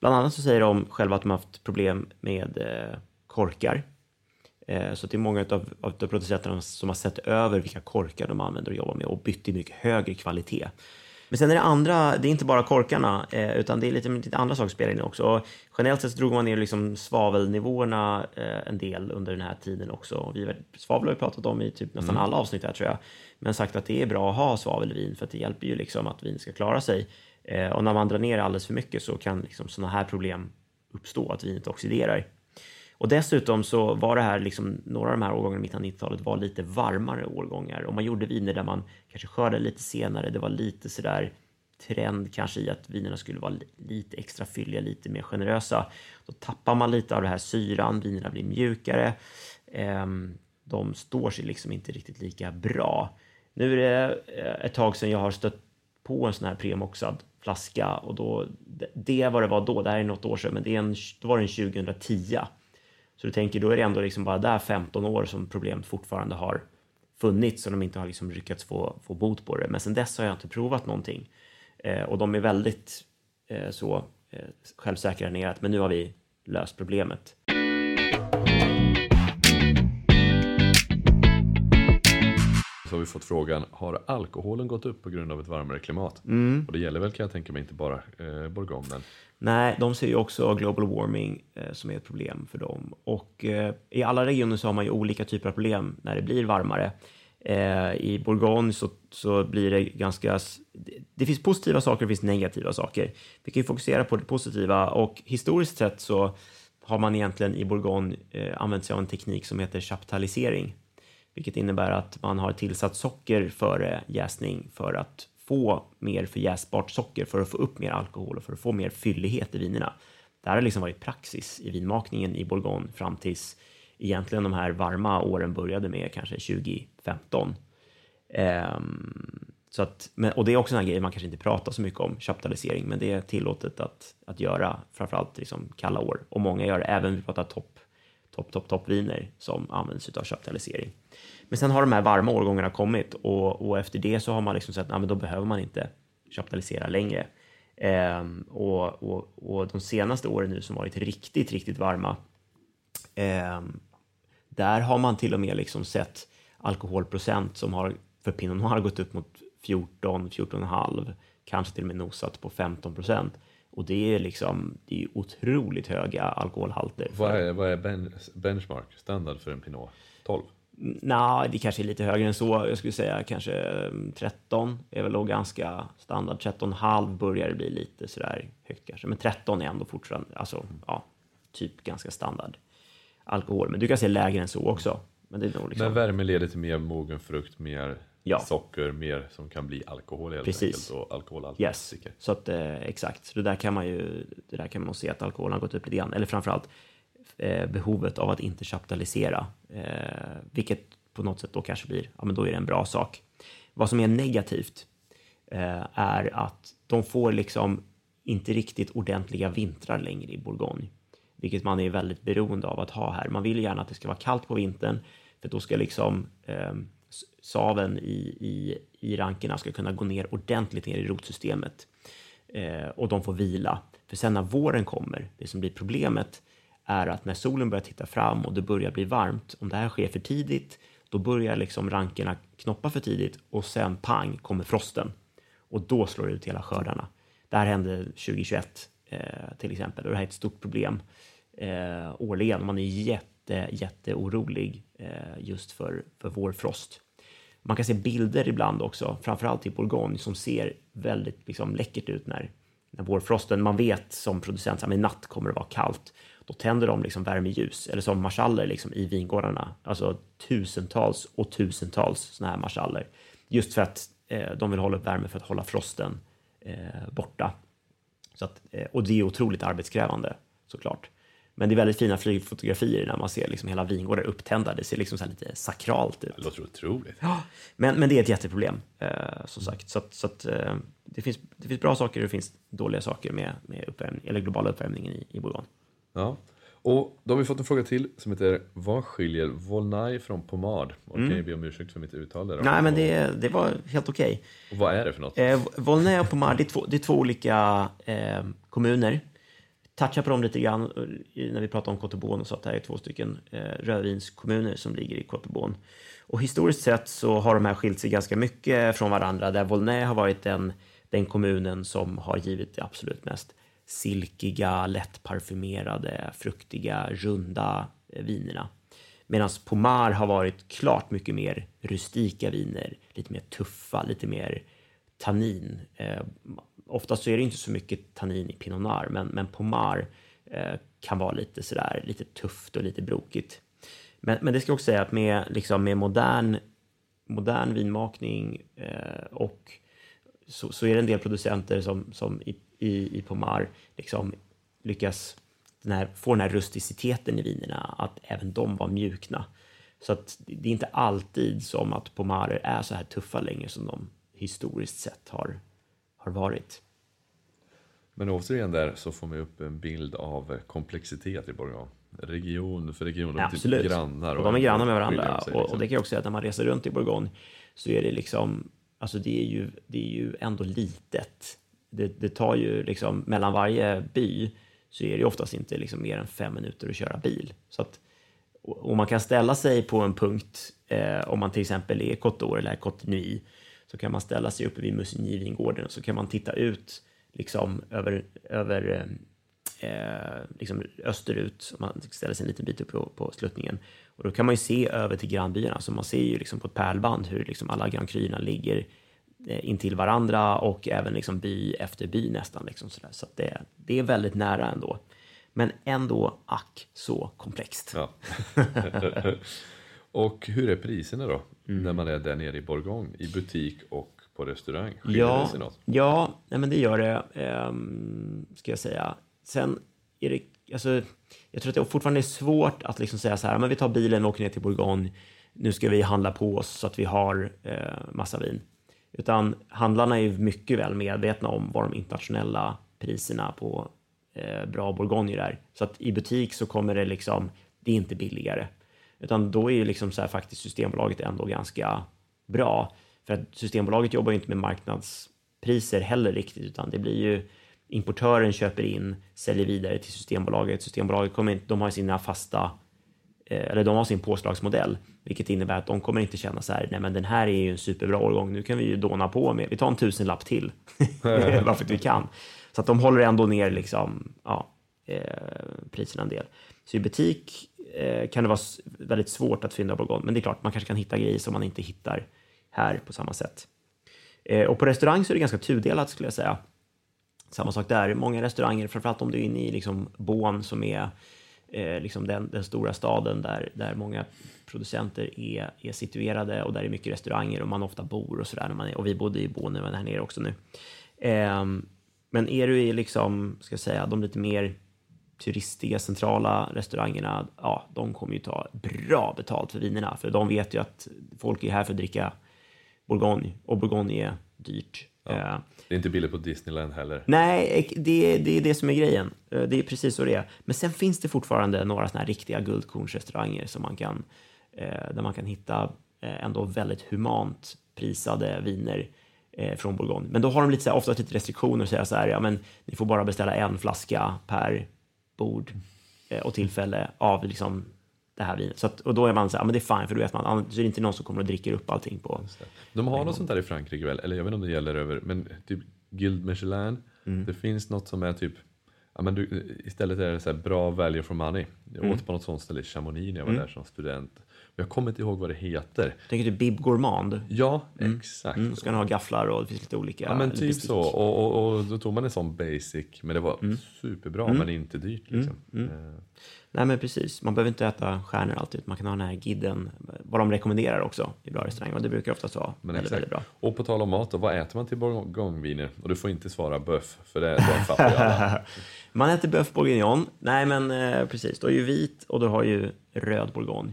Bland annat så säger de själva att de har haft problem med eh, korkar. Eh, så det är många av, av producenterna som har sett över vilka korkar de använder och jobbar med och bytt till mycket högre kvalitet. Men sen är det andra, det är inte bara korkarna, eh, utan det är lite, lite andra saker som spelar in också. Och generellt sett drog man ner liksom svavelnivåerna en del under den här tiden också. Vi, svavel har vi pratat om i typ nästan alla avsnitt här tror jag. Men sagt att det är bra att ha svavel i vin för att det hjälper ju liksom att vin ska klara sig. Eh, och när man drar ner alldeles för mycket så kan liksom sådana här problem uppstå, att vinet oxiderar. Och dessutom så var det här, liksom, några av de här årgångarna i mitten av 90-talet var lite varmare årgångar och man gjorde viner där man kanske skördade lite senare. Det var lite sådär trend kanske i att vinerna skulle vara lite extra fylliga, lite mer generösa. Då tappar man lite av det här syran, vinerna blir mjukare. Ehm, de står sig liksom inte riktigt lika bra. Nu är det eh, ett tag sedan jag har stött på en sån här premoxad flaska och då, det var det var då, det här är något år sedan, men det är en, då var det en 2010. Så du tänker, då är det ändå liksom bara där 15 år som problemet fortfarande har funnits och de inte har liksom lyckats få, få bot på det. Men sen dess har jag inte provat någonting. Eh, och de är väldigt eh, så eh, självsäkra ner att men nu har vi löst problemet. Så har vi fått frågan, har alkoholen gått upp på grund av ett varmare klimat? Mm. Och det gäller väl kan jag tänka mig inte bara eh, bourgognen. Nej, de ser ju också global warming eh, som är ett problem för dem. Och eh, i alla regioner så har man ju olika typer av problem när det blir varmare. Eh, I Bourgogne så, så blir det ganska... Det finns positiva saker och det finns negativa saker. Vi kan ju fokusera på det positiva och historiskt sett så har man egentligen i Bourgogne eh, använt sig av en teknik som heter chaptalisering, vilket innebär att man har tillsatt socker före jäsning för att få mer förjäsbart socker, för att få upp mer alkohol och för att få mer fyllighet i vinerna. Det här har liksom varit praxis i vinmakningen i Bourgogne fram tills egentligen de här varma åren började med kanske 2015. Um, ehm, så att, men, och det är också en grej man kanske inte pratar så mycket om, kapitalisering, men det är tillåtet att, att göra, framförallt liksom kalla år. Och många gör det, även vi pratar topp, topp, topp, toppviner som används av chaptalisering. Men sen har de här varma årgångarna kommit och, och efter det så har man liksom sett att då behöver man inte chaptalisera längre. Um, och, och, och de senaste åren nu som varit riktigt, riktigt varma, um, där har man till och med liksom sett alkoholprocent som har för Pinot Noir gått upp mot 14, 14,5, kanske till och med nosat på 15 procent. Och det är liksom, det är otroligt höga alkoholhalter. Vad är, vad är ben, benchmark, standard för en Pinot? 12? Nej, det kanske är lite högre än så. Jag skulle säga kanske 13 mm, är väl då ganska standard. 13,5 börjar det bli lite sådär högt kanske. Men 13 är ändå fortfarande, alltså ja, typ ganska standard alkohol. Men du kan se lägre än så också. Men, det är nog liksom... men värme leder till mer mogen frukt, mer Ja. socker, mer som kan bli alkohol helt Precis. enkelt och alkoholhaltigt Yes, så att eh, exakt. Så det där kan man ju, det där kan man se att alkoholen har gått upp lite grann. Eller framförallt eh, behovet av att inte chaptalisera, eh, vilket på något sätt då kanske blir, ja men då är det en bra sak. Vad som är negativt eh, är att de får liksom inte riktigt ordentliga vintrar längre i Bourgogne, vilket man är väldigt beroende av att ha här. Man vill gärna att det ska vara kallt på vintern, för då ska liksom eh, saven i, i, i rankerna ska kunna gå ner ordentligt ner i rotsystemet eh, och de får vila. För sen när våren kommer, det som blir problemet är att när solen börjar titta fram och det börjar bli varmt, om det här sker för tidigt, då börjar liksom rankerna knoppa för tidigt och sen pang kommer frosten och då slår det ut hela skördarna. Det här hände 2021 eh, till exempel och det här är ett stort problem eh, årligen. Man är jätte, jätteorolig eh, just för, för vårfrost. Man kan se bilder ibland också, framförallt i Bourgogne, som ser väldigt liksom, läckert ut när, när vårfrosten, man vet som producent att i natt kommer det vara kallt. Då tänder de liksom värmeljus, eller som marschaller liksom, i vingårdarna. Alltså tusentals och tusentals sådana här marschaller. Just för att eh, de vill hålla upp värme för att hålla frosten eh, borta. Så att, eh, och det är otroligt arbetskrävande såklart. Men det är väldigt fina flygfotografier när man ser liksom hela vingårdar upptända. Det ser liksom så lite sakralt ut. Det låter otroligt. Men, men det är ett jätteproblem, eh, som sagt. Så, att, så att, eh, det, finns, det finns bra saker och det finns dåliga saker med, med uppvärmning, eller globala uppvärmningen i, i Bourgogne. Ja. Och då har vi fått en fråga till som heter Vad skiljer Volnay från pomad? Och kan jag be om ursäkt för mitt uttal där. Nej, men det, det var helt okej. Och vad är det för något? Eh, Volnay och Pomar, det är två, det är två olika eh, kommuner. Toucha på dem lite grann eh, när vi pratar om Kotobon och så att det här är två stycken eh, rödvinskommuner som ligger i Kotobon. Och historiskt sett så har de här skilt sig ganska mycket från varandra där Volnay har varit den, den kommunen som har givit det absolut mest silkiga, lättparfymerade, fruktiga, runda eh, vinerna. Medan Pomar har varit klart mycket mer rustika viner, lite mer tuffa, lite mer tannin. Eh, oftast så är det inte så mycket tannin i Pinot Noir, men, men Pomar eh, kan vara lite sådär, lite tufft och lite brokigt. Men, men det ska jag också säga att med, liksom, med modern, modern vinmakning eh, och så, så, är det en del producenter som, som i, i, i Pomar liksom lyckas den här, få den här rusticiteten i vinerna, att även de var mjukna. Så att det är inte alltid som att Pomarer är så här tuffa längre som de historiskt sett har, har varit. Men återigen där så får man upp en bild av komplexitet i Bourgogne. Region för region, de är typ grannar. Och, de är grannar med varandra. Sig, liksom. och, det kan jag också säga att när man reser runt i Bourgogne så är det liksom, alltså det är ju, det är ju ändå litet. Det, det tar ju liksom, mellan varje by så är det oftast inte liksom mer än fem minuter att köra bil. Så att, och man kan ställa sig på en punkt, eh, om man till exempel är Côte eller Côte Nuit, så kan man ställa sig uppe vid Musigny-vingården och så kan man titta ut liksom över, över eh, liksom österut, man ställer sig en liten bit upp på, på sluttningen. Och då kan man ju se över till grannbyarna, så man ser ju liksom på ett pärlband hur liksom alla grannkryerna ligger eh, intill varandra och även liksom by efter by nästan. Liksom sådär. Så det, det är väldigt nära ändå. Men ändå ack så komplext. Ja. [laughs] [laughs] och hur är priserna då? Mm. När man är där nere i Bourgogne, i butik och på restaurang? Skiljer ja, det sig något? Ja, nej, men det gör det, um, ska jag säga. Sen är det, alltså, jag tror att det fortfarande är svårt att liksom säga så här, men vi tar bilen och åker ner till Bourgogne, nu ska vi handla på oss så att vi har eh, massa vin. Utan handlarna är ju mycket väl medvetna om vad de internationella priserna på eh, bra bourgogne är. Så att i butik så kommer det liksom, det är inte billigare. Utan då är ju liksom så här faktiskt Systembolaget ändå ganska bra. För att Systembolaget jobbar ju inte med marknadspriser heller riktigt, utan det blir ju importören köper in, säljer vidare till Systembolaget. Systembolaget kommer inte, de har sina fasta, eh, eller de har sin påslagsmodell, vilket innebär att de kommer inte känna så här, nej men den här är ju en superbra årgång, nu kan vi ju dåna på med, vi tar en tusenlapp till, [laughs] bara för att vi kan. Så att de håller ändå ner liksom, ja, eh, priserna en del. Så i butik eh, kan det vara väldigt svårt att fynda bourgogne, men det är klart, man kanske kan hitta grejer som man inte hittar här på samma sätt. Eh, och på restaurang så är det ganska tudelat skulle jag säga. Samma sak där, många restauranger, framförallt om du är inne i liksom Bonn som är eh, liksom den, den, stora staden där, där många producenter är, är situerade och där är mycket restauranger och man ofta bor och sådär. Och vi bodde i Bonn när här nere också nu. Eh, men är du i liksom, ska jag säga, de lite mer turistiga centrala restaurangerna, ja, de kommer ju ta bra betalt för vinerna, för de vet ju att folk är här för att dricka Bourgogne och Bourgogne är dyrt. Ja, eh, det är inte billigt på Disneyland heller. Nej, det, det är det som är grejen. Eh, det är precis så det är. Men sen finns det fortfarande några såna här riktiga guldkornsrestauranger som man kan, eh, där man kan hitta ändå väldigt humant prisade viner från Bourgogne. Men då har de lite så här, ofta lite restriktioner och säger så här, ja men ni får bara beställa en flaska per bord och tillfälle av liksom det här vinet. Så att, och då är man så här, men det är fine, för då vet man, annars är det inte någon som kommer och dricker upp allting på... De har något sånt där i Frankrike väl, eller jag vet inte om det gäller över, men typ Guild Michelin, mm. det finns något som är typ Ja, men du, istället är det så bra value for money. Jag mm. åt på något sånt ställe i Chamonix när jag var mm. där som student. Jag kommer inte ihåg vad det heter. Tänker du Bib Gourmand? Ja, mm. exakt. Mm. Ska den ha gafflar och det finns lite olika. Ja, men typ så. Och, och, och, då tog man en sån basic, men det var mm. superbra mm. men inte dyrt. Liksom. Mm. Mm. Eh. Nej men precis, man behöver inte äta stjärnor alltid. Man kan ha den här gidden, vad de rekommenderar också i bra restauranger. Och det brukar oftast vara men väldigt, väldigt, bra. Och på tal om mat, då, vad äter man till bourgogneviner? Och du får inte svara böff, för det, det fattar ju alla. [laughs] man äter böff bourguignon. Nej men eh, precis, du har ju vit och du har ju röd bourgogne.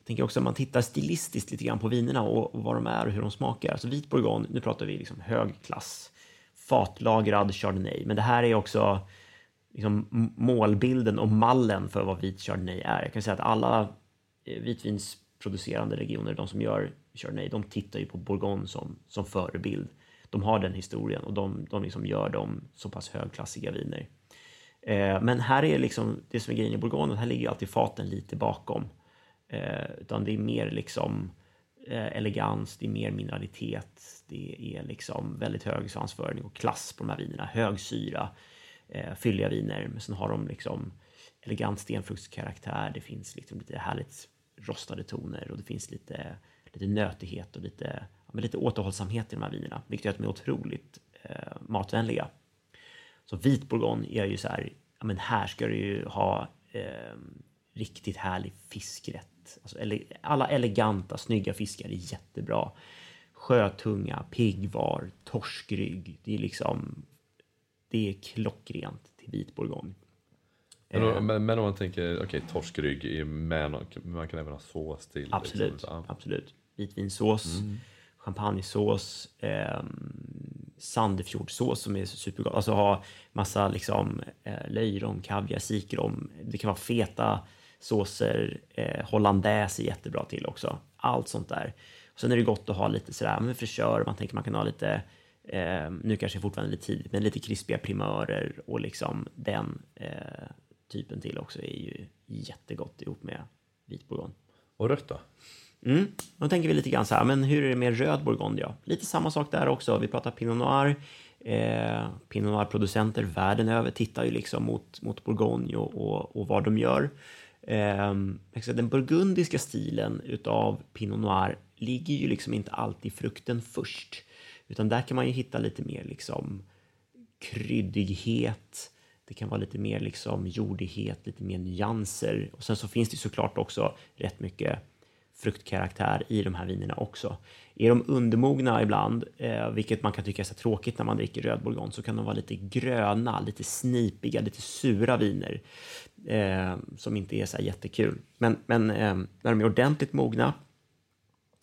Jag tänker också att man tittar stilistiskt lite grann på vinerna och, och vad de är och hur de smakar. Så vit bourgogne, nu pratar vi liksom hög klass. Fatlagrad chardonnay, men det här är också liksom, målbilden och mallen för vad vit chardonnay är. Jag kan säga att alla eh, vitvinsproducerande regioner, de som gör chardonnay, de tittar ju på Bourgogne som, som förebild. De har den historien och de, de liksom gör de så pass högklassiga viner. Eh, men här är liksom det som är grejen i Bourgogne, här ligger alltid faten lite bakom. Eh, utan det är mer liksom eh, elegans, det är mer mineralitet, det är liksom väldigt hög svansföring och klass på de här vinerna. Hög syra, eh, fylliga viner, men sen har de liksom elegant stenfruktskaraktär. Det finns liksom lite härligt rostade toner och det finns lite, lite nötighet och lite, ja, men lite återhållsamhet i de här vinerna, vilket gör att de är otroligt eh, matvänliga. Så vit bourgogne är ju så här, ja men här ska du ju ha eh, riktigt härlig fiskrätt. Alltså, ele alla eleganta, snygga fiskar är jättebra. Sjötunga, piggvar, torskrygg. Det är liksom, det är klockrent till vit bourgogne. Men, om- men, men om man tänker, okej, torskrygg är med, någon- man kan även ha sås till. Absolut, Liksom, så, ja. absolut. Vitvinsås, champagnesås, eh, Sandefjordsås som är supergott. Alltså ha massa liksom eh, löjrom, kaviar, sikrom. Det kan vara feta såser. Eh, hollandaise är jättebra till också. Allt sånt där. Och sen är det gott att ha lite sådär, men frisör, man tänker man kan ha lite Eh, nu kanske det fortfarande är lite tidigt, men lite krispiga primörer och liksom den eh, typen till också är ju jättegott ihop med vit bourgogne. Och rött då? Mm. Då tänker vi lite grann så här, men hur är det med röd bourgogne? Ja? Lite samma sak där också. Vi pratar Pinot Noir. Eh, Pinot Noir-producenter världen över tittar ju liksom mot, mot bourgogne och, och, och vad de gör. Ehm, den burgundiska stilen utav Pinot Noir ligger ju liksom inte alltid frukten först. Utan där kan man ju hitta lite mer liksom kryddighet. Det kan vara lite mer liksom jordighet, lite mer nyanser. Och sen så finns det såklart också rätt mycket fruktkaraktär i de här vinerna också. Är de undermogna ibland, eh, vilket man kan tycka är så tråkigt när man dricker röd bourgogne, så kan de vara lite gröna, lite snipiga, lite sura viner eh, som inte är så här jättekul. Men, men eh, när de är ordentligt mogna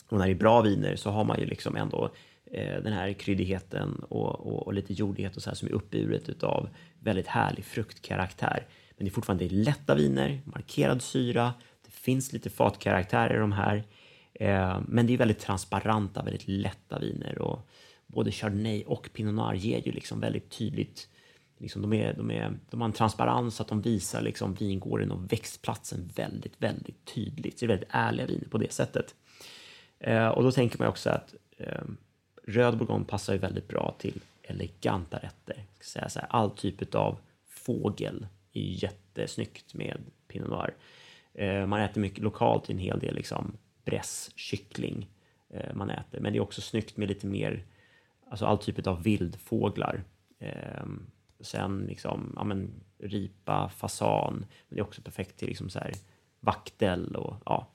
och när det är bra viner så har man ju liksom ändå eh, den här kryddigheten och, och, och lite jordighet och så här som är uppburet utav väldigt härlig fruktkaraktär. Men det är fortfarande lätta viner, markerad syra, det finns lite fatkaraktär i de här. Eh, men det är väldigt transparenta, väldigt lätta viner och både Chardonnay och Pinot Noir ger ju liksom väldigt tydligt Liksom de, är, de, är, de har en transparens så att de visar liksom vingården och växtplatsen väldigt, väldigt tydligt. Så det är väldigt ärliga viner på det sättet. Eh, och då tänker man ju också att eh, röd bourgogne passar ju väldigt bra till eleganta rätter. Ska säga så här, all typ av fågel är ju jättesnyggt med Pinot Noir. Eh, man äter mycket lokalt i en hel del liksom bräss, kyckling eh, man äter. Men det är också snyggt med lite mer, alltså all typ av vildfåglar. Eh, sen liksom, ja men ripa, fasan. Men det är också perfekt till liksom så här vaktel och ja,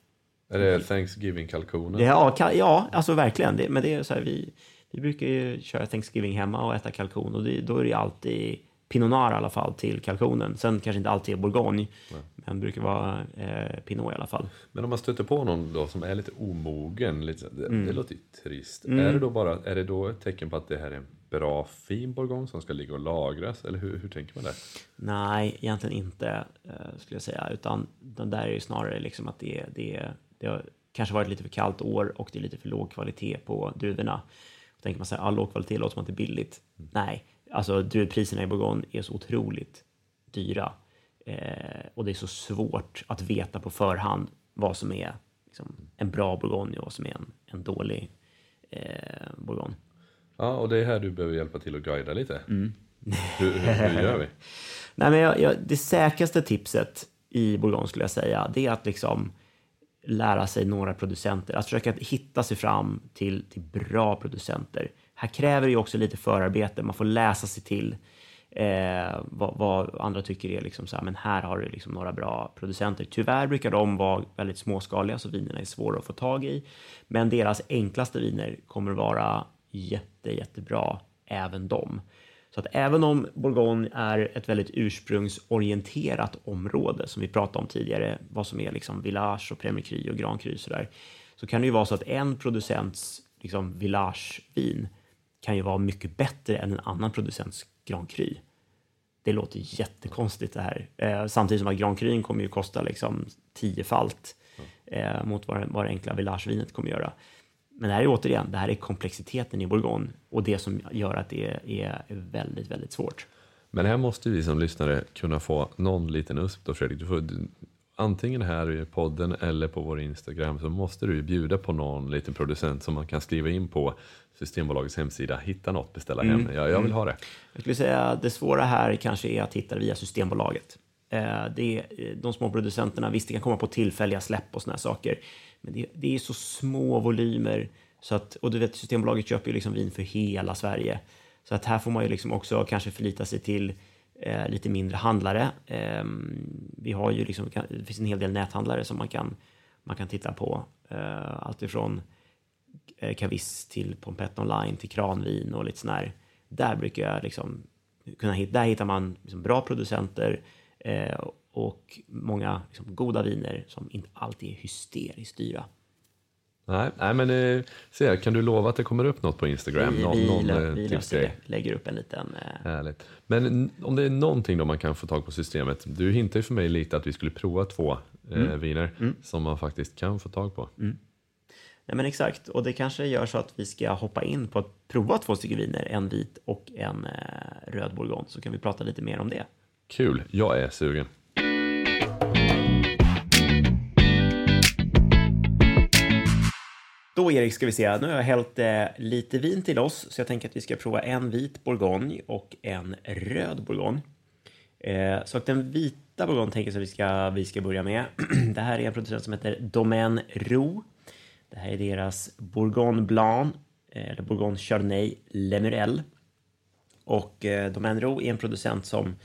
Är det Thanksgiving-kalkonen? det, ja, ja, alltså verkligen. Det, men det är så här, vi, vi brukar ju köra Thanksgiving hemma och äta kalkon och det, då är det alltid Pinot Noir i alla fall till kalkonen. Sen kanske inte alltid är Bourgogne, men det brukar vara eh, Pinot i alla fall. Men om man stöter på någon då som är lite omogen, lite, så- det, Mm. det låter ju trist. Är, det då bara, är det då ett tecken på att det här är en bra fin bourgogne som ska ligga och lagras? Eller hur, hur tänker man där? Nej, egentligen inte eh, skulle jag säga, utan den där är ju snarare liksom att det, det, det har kanske varit lite för kallt år och det är lite för låg kvalitet på druvorna. Då tänker man sig, all låg kvalitet låter som att det är billigt. Nej, alltså druvpriserna i Bourgogne är så otroligt dyra eh, och det är så svårt att veta på förhand vad som är liksom, en bra Bourgogne och vad som är en, en dålig eh, Bourgogne. Ja, och det är här du behöver hjälpa till att guida lite. Mm. Hur, hur, hur gör vi? [laughs] Nej, men jag, jag, det säkraste tipset i Bourgogne skulle jag säga, det är att liksom lära sig några producenter, att försöka hitta sig fram till, till bra producenter. Här kräver det ju också lite förarbete, man får läsa sig till eh, vad, vad andra tycker är liksom så här, men här har du liksom några bra producenter. Tyvärr brukar de vara väldigt småskaliga, så vinerna är svåra att få tag i. Men deras enklaste viner kommer vara jätte, jättebra, även de. Så att även om Bourgogne är ett väldigt ursprungsorienterat område, som vi pratade om tidigare, vad som är liksom village och Premier Cru och Grand Cru sådär, så kan det ju vara så att en producents liksom villagevin kan ju vara mycket bättre än en annan producents Grand Cru. Det låter jättekonstigt det här. Eh, samtidigt som att Grand Cru kommer ju kosta liksom tiofalt eh, mot vad, vad det enkla villagevinet kommer göra. Men det här är återigen, det här är komplexiteten i Bourgogne och det som gör att det är, är väldigt, väldigt svårt. Men här måste vi som lyssnare kunna få någon liten USP då Fredrik. Du får, antingen här i podden eller på vår Instagram så måste du ju bjuda på någon liten producent som man kan skriva in på Systembolagets hemsida, hitta något, beställa hem. Ja, jag vill ha det. Jag skulle säga det svåra här kanske är att hitta det via Systembolaget. Eh, det är, de små producenterna, visst det kan komma på tillfälliga släpp och såna här saker, men det, det är så små volymer. Så att, och du vet, Systembolaget köper ju liksom vin för hela Sverige. Så att här får man ju liksom också kanske förlita sig till eh, lite mindre handlare. Eh, vi har ju liksom, det finns en hel del näthandlare som man kan, man kan titta på. Eh, allt ifrån eh, Kaviss till Pompett Online till Kranvin och lite sådär. Där brukar jag liksom kunna hitta, där hittar man liksom bra producenter eh, och många liksom, goda viner som inte alltid är hysteriskt dyra. Nej, nej men eh, se, kan du lova att det kommer upp något på Instagram? Vi, någon, vi, någon, lö- eh, vi löser det, lägger upp en liten... Eh, Härligt. Men om det är någonting då man kan få tag på systemet. Du hintar ju för mig lite att vi skulle prova två Mm. viner som man faktiskt kan få tag på. nej men exakt, och det kanske gör så att vi ska hoppa in på att prova två stycken viner, en vit och en röd bourgogne, så kan vi prata lite mer om det. Kul, jag är sugen. Då Erik ska vi se, nu har jag hällt eh, lite vin till oss, så jag tänker att vi ska prova en vit bourgogne och en röd bourgogne. Eh, så att den vita bourgogne tänker jag att vi ska, vi ska börja med. [clears throat] det här är en producent som heter Domaine Roux. Det här är deras Bourgogne Blanc, eh, eller Bourgogne Chardonnay Lemurel. Och eh, Domaine Roux är en producent som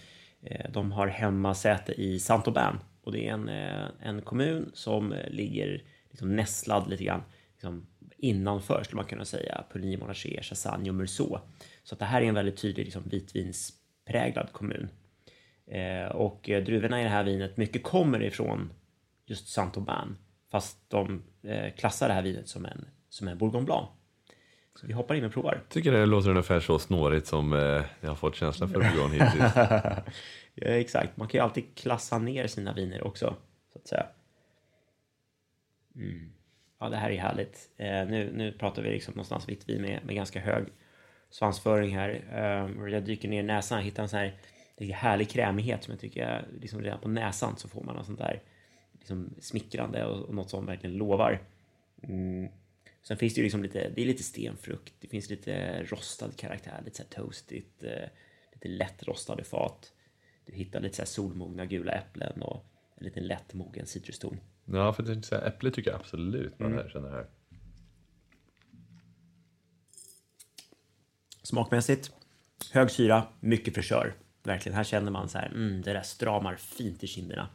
eh, de har hemmasäte i Saint-Aubin. Och det är en, eh, en kommun som eh, ligger liksom nästlad lite grann liksom innanför, skulle man kunna säga, Puligny, Monarché, Chassagne och Meursault. Så att det här är en väldigt tydlig liksom, vitvinspräglad kommun. Eh, och druvorna i det här vinet, mycket kommer ifrån just Saint-Aubin. Fast de eh, klassar det här vinet som en, som en Bourgogne Blanc. Så vi hoppar in och provar. Tycker det låter ungefär så snårigt som eh, jag har fått känslan för Bourgogne hittills. [laughs] Ja, exakt, man kan ju alltid klassa ner sina viner också, så att säga. Mm. Ja, det här är härligt. Eh, nu, nu pratar vi liksom någonstans vitt vi med, med ganska hög svansföring här. Eh, och jag dyker ner i näsan och hittar en sån här härlig krämighet som jag tycker, liksom redan på näsan så får man något sånt där liksom smickrande och, och något som verkligen lovar. Mm. Sen finns det ju liksom lite, det är lite stenfrukt, det finns lite rostad karaktär, lite så här toastigt, eh, lite lätt rostade fat. Du hittar lite så här solmogna gula äpplen och en liten lätt mogen citruston. Ja, för det, här, äpple tycker jag absolut man här, känner här. Smakmässigt, hög syra, mycket fräschör. Verkligen, här känner man så här, mm, det där stramar fint i kinderna.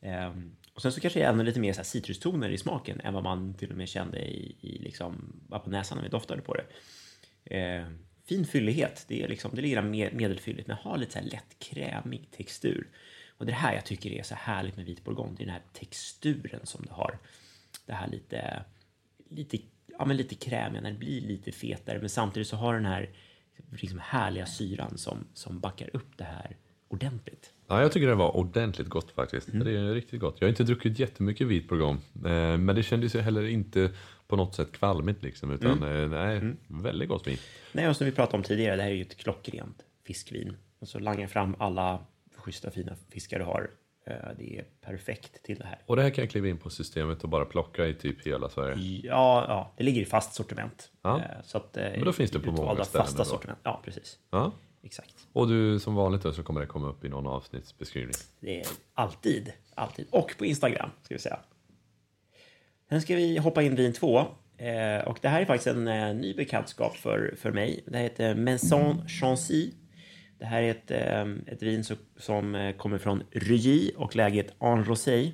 Ehm, och sen så kanske det är ännu lite mer så här citrustoner i smaken än vad man till och med kände i, i liksom, bara på näsan när vi doftade på det. Ehm, fin fyllighet, det är liksom, det ligger med, medelfylligt men har lite så här lätt krämig textur. Och det här jag tycker är så härligt med vit bourgogne, det är den här texturen som det har. Det här lite, lite, ja, men lite krämiga, när det blir lite fetare, men samtidigt så har den här liksom härliga syran som, som backar upp det här ordentligt. Ja, jag tycker det var ordentligt gott faktiskt. Det är riktigt gott. Jag har inte druckit jättemycket vit bourgogne, eh, men det kändes ju heller inte på något sätt kvalmigt liksom, utan eh, nej, väldigt gott vin. Nej, och som vi pratade om tidigare, det här är ju ett klockrent fiskvin. Och så langar fram alla schyssta fina fiskar du har. Eh, Det är perfekt till det här. Och det här kan jag kliva in på systemet och bara plocka i typ hela Sverige. Ja, ja det ligger i fast sortiment. Ja. Eh, Så att, eh, Men då finns det på många ställen fasta då. sortiment. Ja, precis. Ja. Exakt. Och du, som vanligt då, så kommer det komma upp i någon avsnittsbeskrivning. Det är alltid, alltid. Och på Instagram, ska vi säga. Sen ska vi hoppa in vin två. Eh, och det här är faktiskt en eh, ny bekantskap för, för mig. Det här heter Maison Chancy. Det här är ett, eh, ett vin som, som kommer från Rugy och läget En Rosé.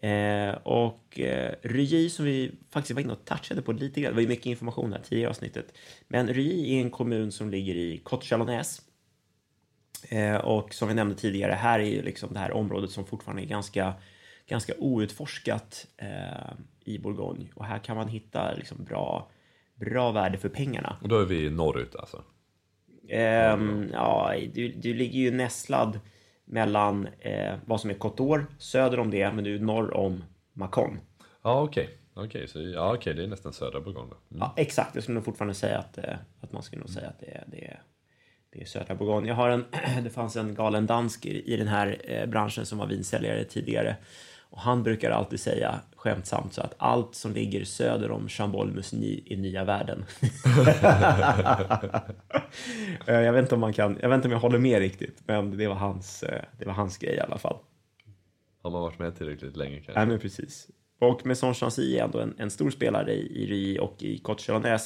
Eh, och eh, Rugy som vi faktiskt var inne och touchade på lite grann. Det var ju mycket information här tidigare i avsnittet. Men Rugy är en kommun som ligger i Côte Chalonnaise. Eh, och som vi nämnde tidigare, här är ju liksom det här området som fortfarande är ganska, ganska outforskat eh, i Bourgogne. Och här kan man hitta liksom bra, bra värde för pengarna. Och då är vi norrut alltså. Ehm, ja, du, du ligger ju nästlad mellan eh, vad som är d'Or, söder om det, men du är norr om Macon. Ja, okej. Okej, så ja, okej, det är nästan södra Bourgogne. Mm. Ja, exakt, jag skulle nog fortfarande säga att, eh, att man skulle nog säga att det är, det är, det är södra Bourgogne. Jag har en, [clears throat] det fanns en galen dansk i, i den här eh, branschen som var vinsäljare tidigare. Och han brukar alltid säga skämtsamt så att allt som ligger söder om Chambol-Musigny är nya världen. [laughs] Eh, jag vet inte om man kan, jag vet inte om jag håller med riktigt, men det var hans, eh, det var hans grej i alla fall. Har man varit med tillräckligt länge kanske? Nej, men precis. Och Maison Chancy är ändå en, en stor spelare i, i Ry och i Côte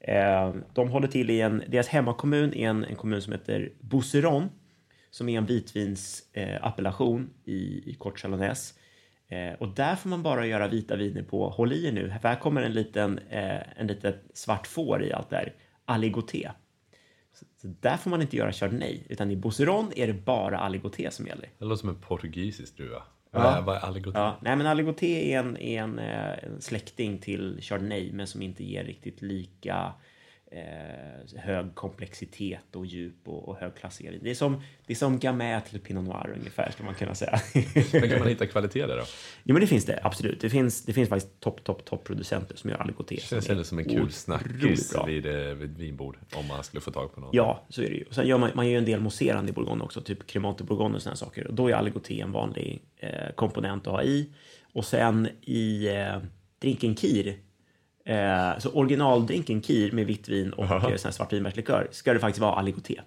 eh, De håller till i en, deras hemmakommun är en, en kommun som heter Bousseron, som är en vitvinsappellation eh, i, i Côte Eh, och där får man bara göra vita viner på, håll i er nu, för här kommer en liten, eh, en liten svart får i allt där, aligoté. Så, så där får man inte göra chardonnay, utan i Bousseron är det bara aligoté som gäller. Det låter som en portugisisk druva. Ja. Vad är aligoté? Ja, nej, men aligoté är en, är en, eh, en släkting till chardonnay, men som inte ger riktigt lika eh, hög komplexitet och djup och, och högklassiga vin. Det är som, det är som Gamay till Pinot Noir ungefär, skulle man kunna säga. Men kan man hitta kvalitet där då? Jo, men det finns det absolut. Det finns, det finns faktiskt topp, topp, topp producenter som gör aligoté. Det känns ändå som en kul snackis vid, eh, vid vinbord om man skulle få tag på något. Ja, så är det ju. Och sen gör man, man gör en del mousserande i Bourgogne också, typ Cremant Bourgogne och sådana saker. Och då är aligoté en vanlig eh, komponent att ha i. Och sen i eh, drinken kir Eh, så originaldrinken kir med vitt vin och eh, svartvinbärslikör ska det faktiskt vara aligoté.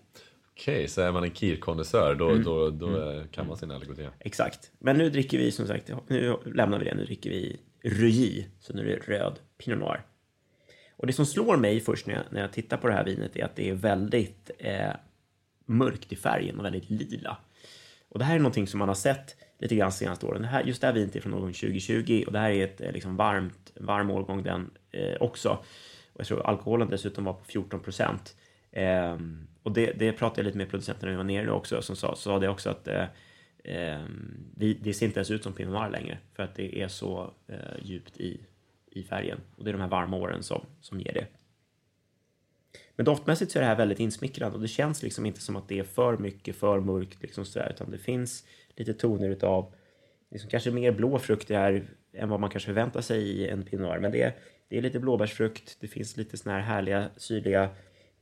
Okej, okay, så är man en kirkondensör då, mm. då, då mm. kan man sin aligoté? Exakt. Men nu dricker vi som sagt, nu lämnar vi det, nu dricker vi Rugy, så nu är det röd Pinot Noir. Och det som slår mig först när jag, när jag tittar på det här vinet är att det är väldigt eh, mörkt i färgen och väldigt lila. Och det här är någonting som man har sett lite grann senaste åren. Det här, just det här vinet är från någon 2020 och det här är ett eh, liksom varmt, varm årgång den eh, också. Och jag tror alkoholen dessutom var på 14 procent. Eh, och det, det pratade jag lite med producenterna när vi var nere nu också, som sa, sa det också att eh, ehm, det, det, ser inte ens ut som Pinot Noir längre för att det är så eh, djupt i, i färgen. Och det är de här varma åren som, som ger det. Men doftmässigt så är det här väldigt insmickrande och det känns liksom inte som att det är för mycket, för mörkt, liksom sådär, utan det finns lite toner utav liksom kanske mer blå frukt det här än vad man kanske förväntar sig i en Pinot Noir. Men det är, det är lite blåbärsfrukt, det finns lite sådana här härliga syrliga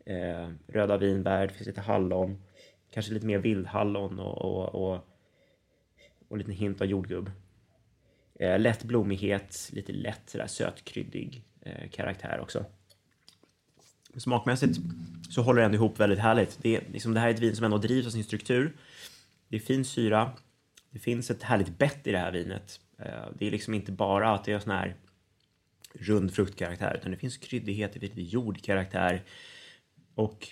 eh, röda vinbär, det finns lite hallon, kanske lite mer vildhallon och, och, och, och lite hint av jordgubb. Eh, lätt blommighet, lite lätt sådär sötkryddig eh, karaktär också. Smakmässigt så håller det ändå ihop väldigt härligt. Det, är, liksom, det här är ett vin som ändå drivs av sin struktur. Det är fin syra. Det finns ett härligt bett i det här vinet. Eh, det är liksom inte bara att det är sån här rund fruktkaraktär, utan det finns kryddighet, det finns lite jordkaraktär. Och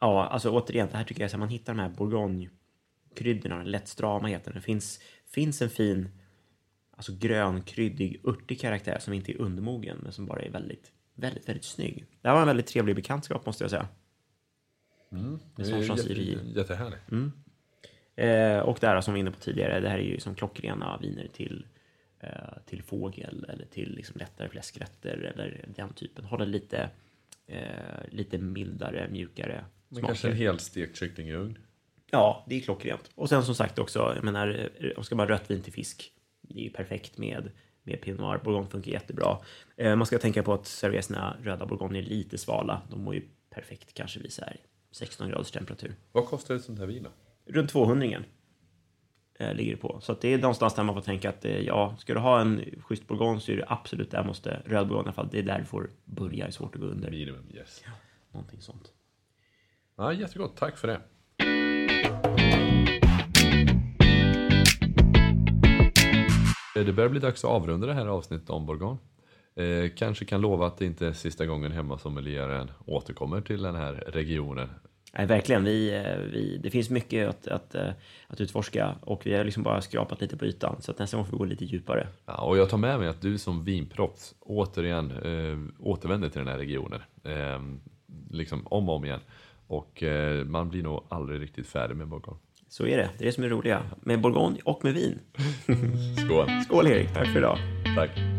ja, alltså återigen, det här tycker jag att man hittar de här bourgogne-kryddorna, lätt strama heter. Det finns, finns en fin, alltså grön, kryddig, örtig karaktär som inte är undermogen, men som bara är väldigt, väldigt, väldigt snygg. Det här var en väldigt trevlig bekantskap måste jag säga. Mm, det är jätte, jättehärligt. Mm. Eh, och det här som vi var inne på tidigare, det här är ju som klockrena viner till, eh, till fågel eller till liksom lättare fläskrätter eller den typen. Håller lite, eh, lite mildare, mjukare Men smaker. kanske en helstekt kyckling i ugn? Ja, det är klockrent. Och sen som sagt också, jag menar, om ska man rött vin till fisk, det är ju perfekt med med Pinot Noir. Bourgogne funkar jättebra. Eh, man ska tänka på att servera sina röda Bourgogne är lite svala. De mår ju perfekt kanske vid 16 graders temperatur. Vad kostar ett sånt här vin då? runt 200 eh, ligger det på. Så det är någonstans där man får tänka att eh, ja, ska du ha en schysst bourgogne så är det absolut där måste röd bourgogne i alla fall. Det är där du får börja, det är svårt att gå under. Minimum, yes. Ja, någonting sånt. Ja, jättegott, tack för det. Det börjar bli dags att avrunda det här avsnittet om Bourgogne. Eh, kanske kan lova att det inte är sista gången hemma som sommelieren återkommer till den här regionen. Nej, verkligen. Vi, eh, vi, det finns mycket att, att, eh, att utforska och vi har liksom bara skrapat lite på ytan. Så att nästa gång får vi gå lite djupare. Ja, och jag tar med mig att du som vinproffs återigen äh, återvänder till den här regionen. Äh, liksom om och om igen. Och äh, man blir nog aldrig riktigt färdig med Bourgogne. Så är det. Det är det som är roliga. Med Bourgogne och med vin. [laughs] Skål. Skål Erik. Tack för idag. Tack.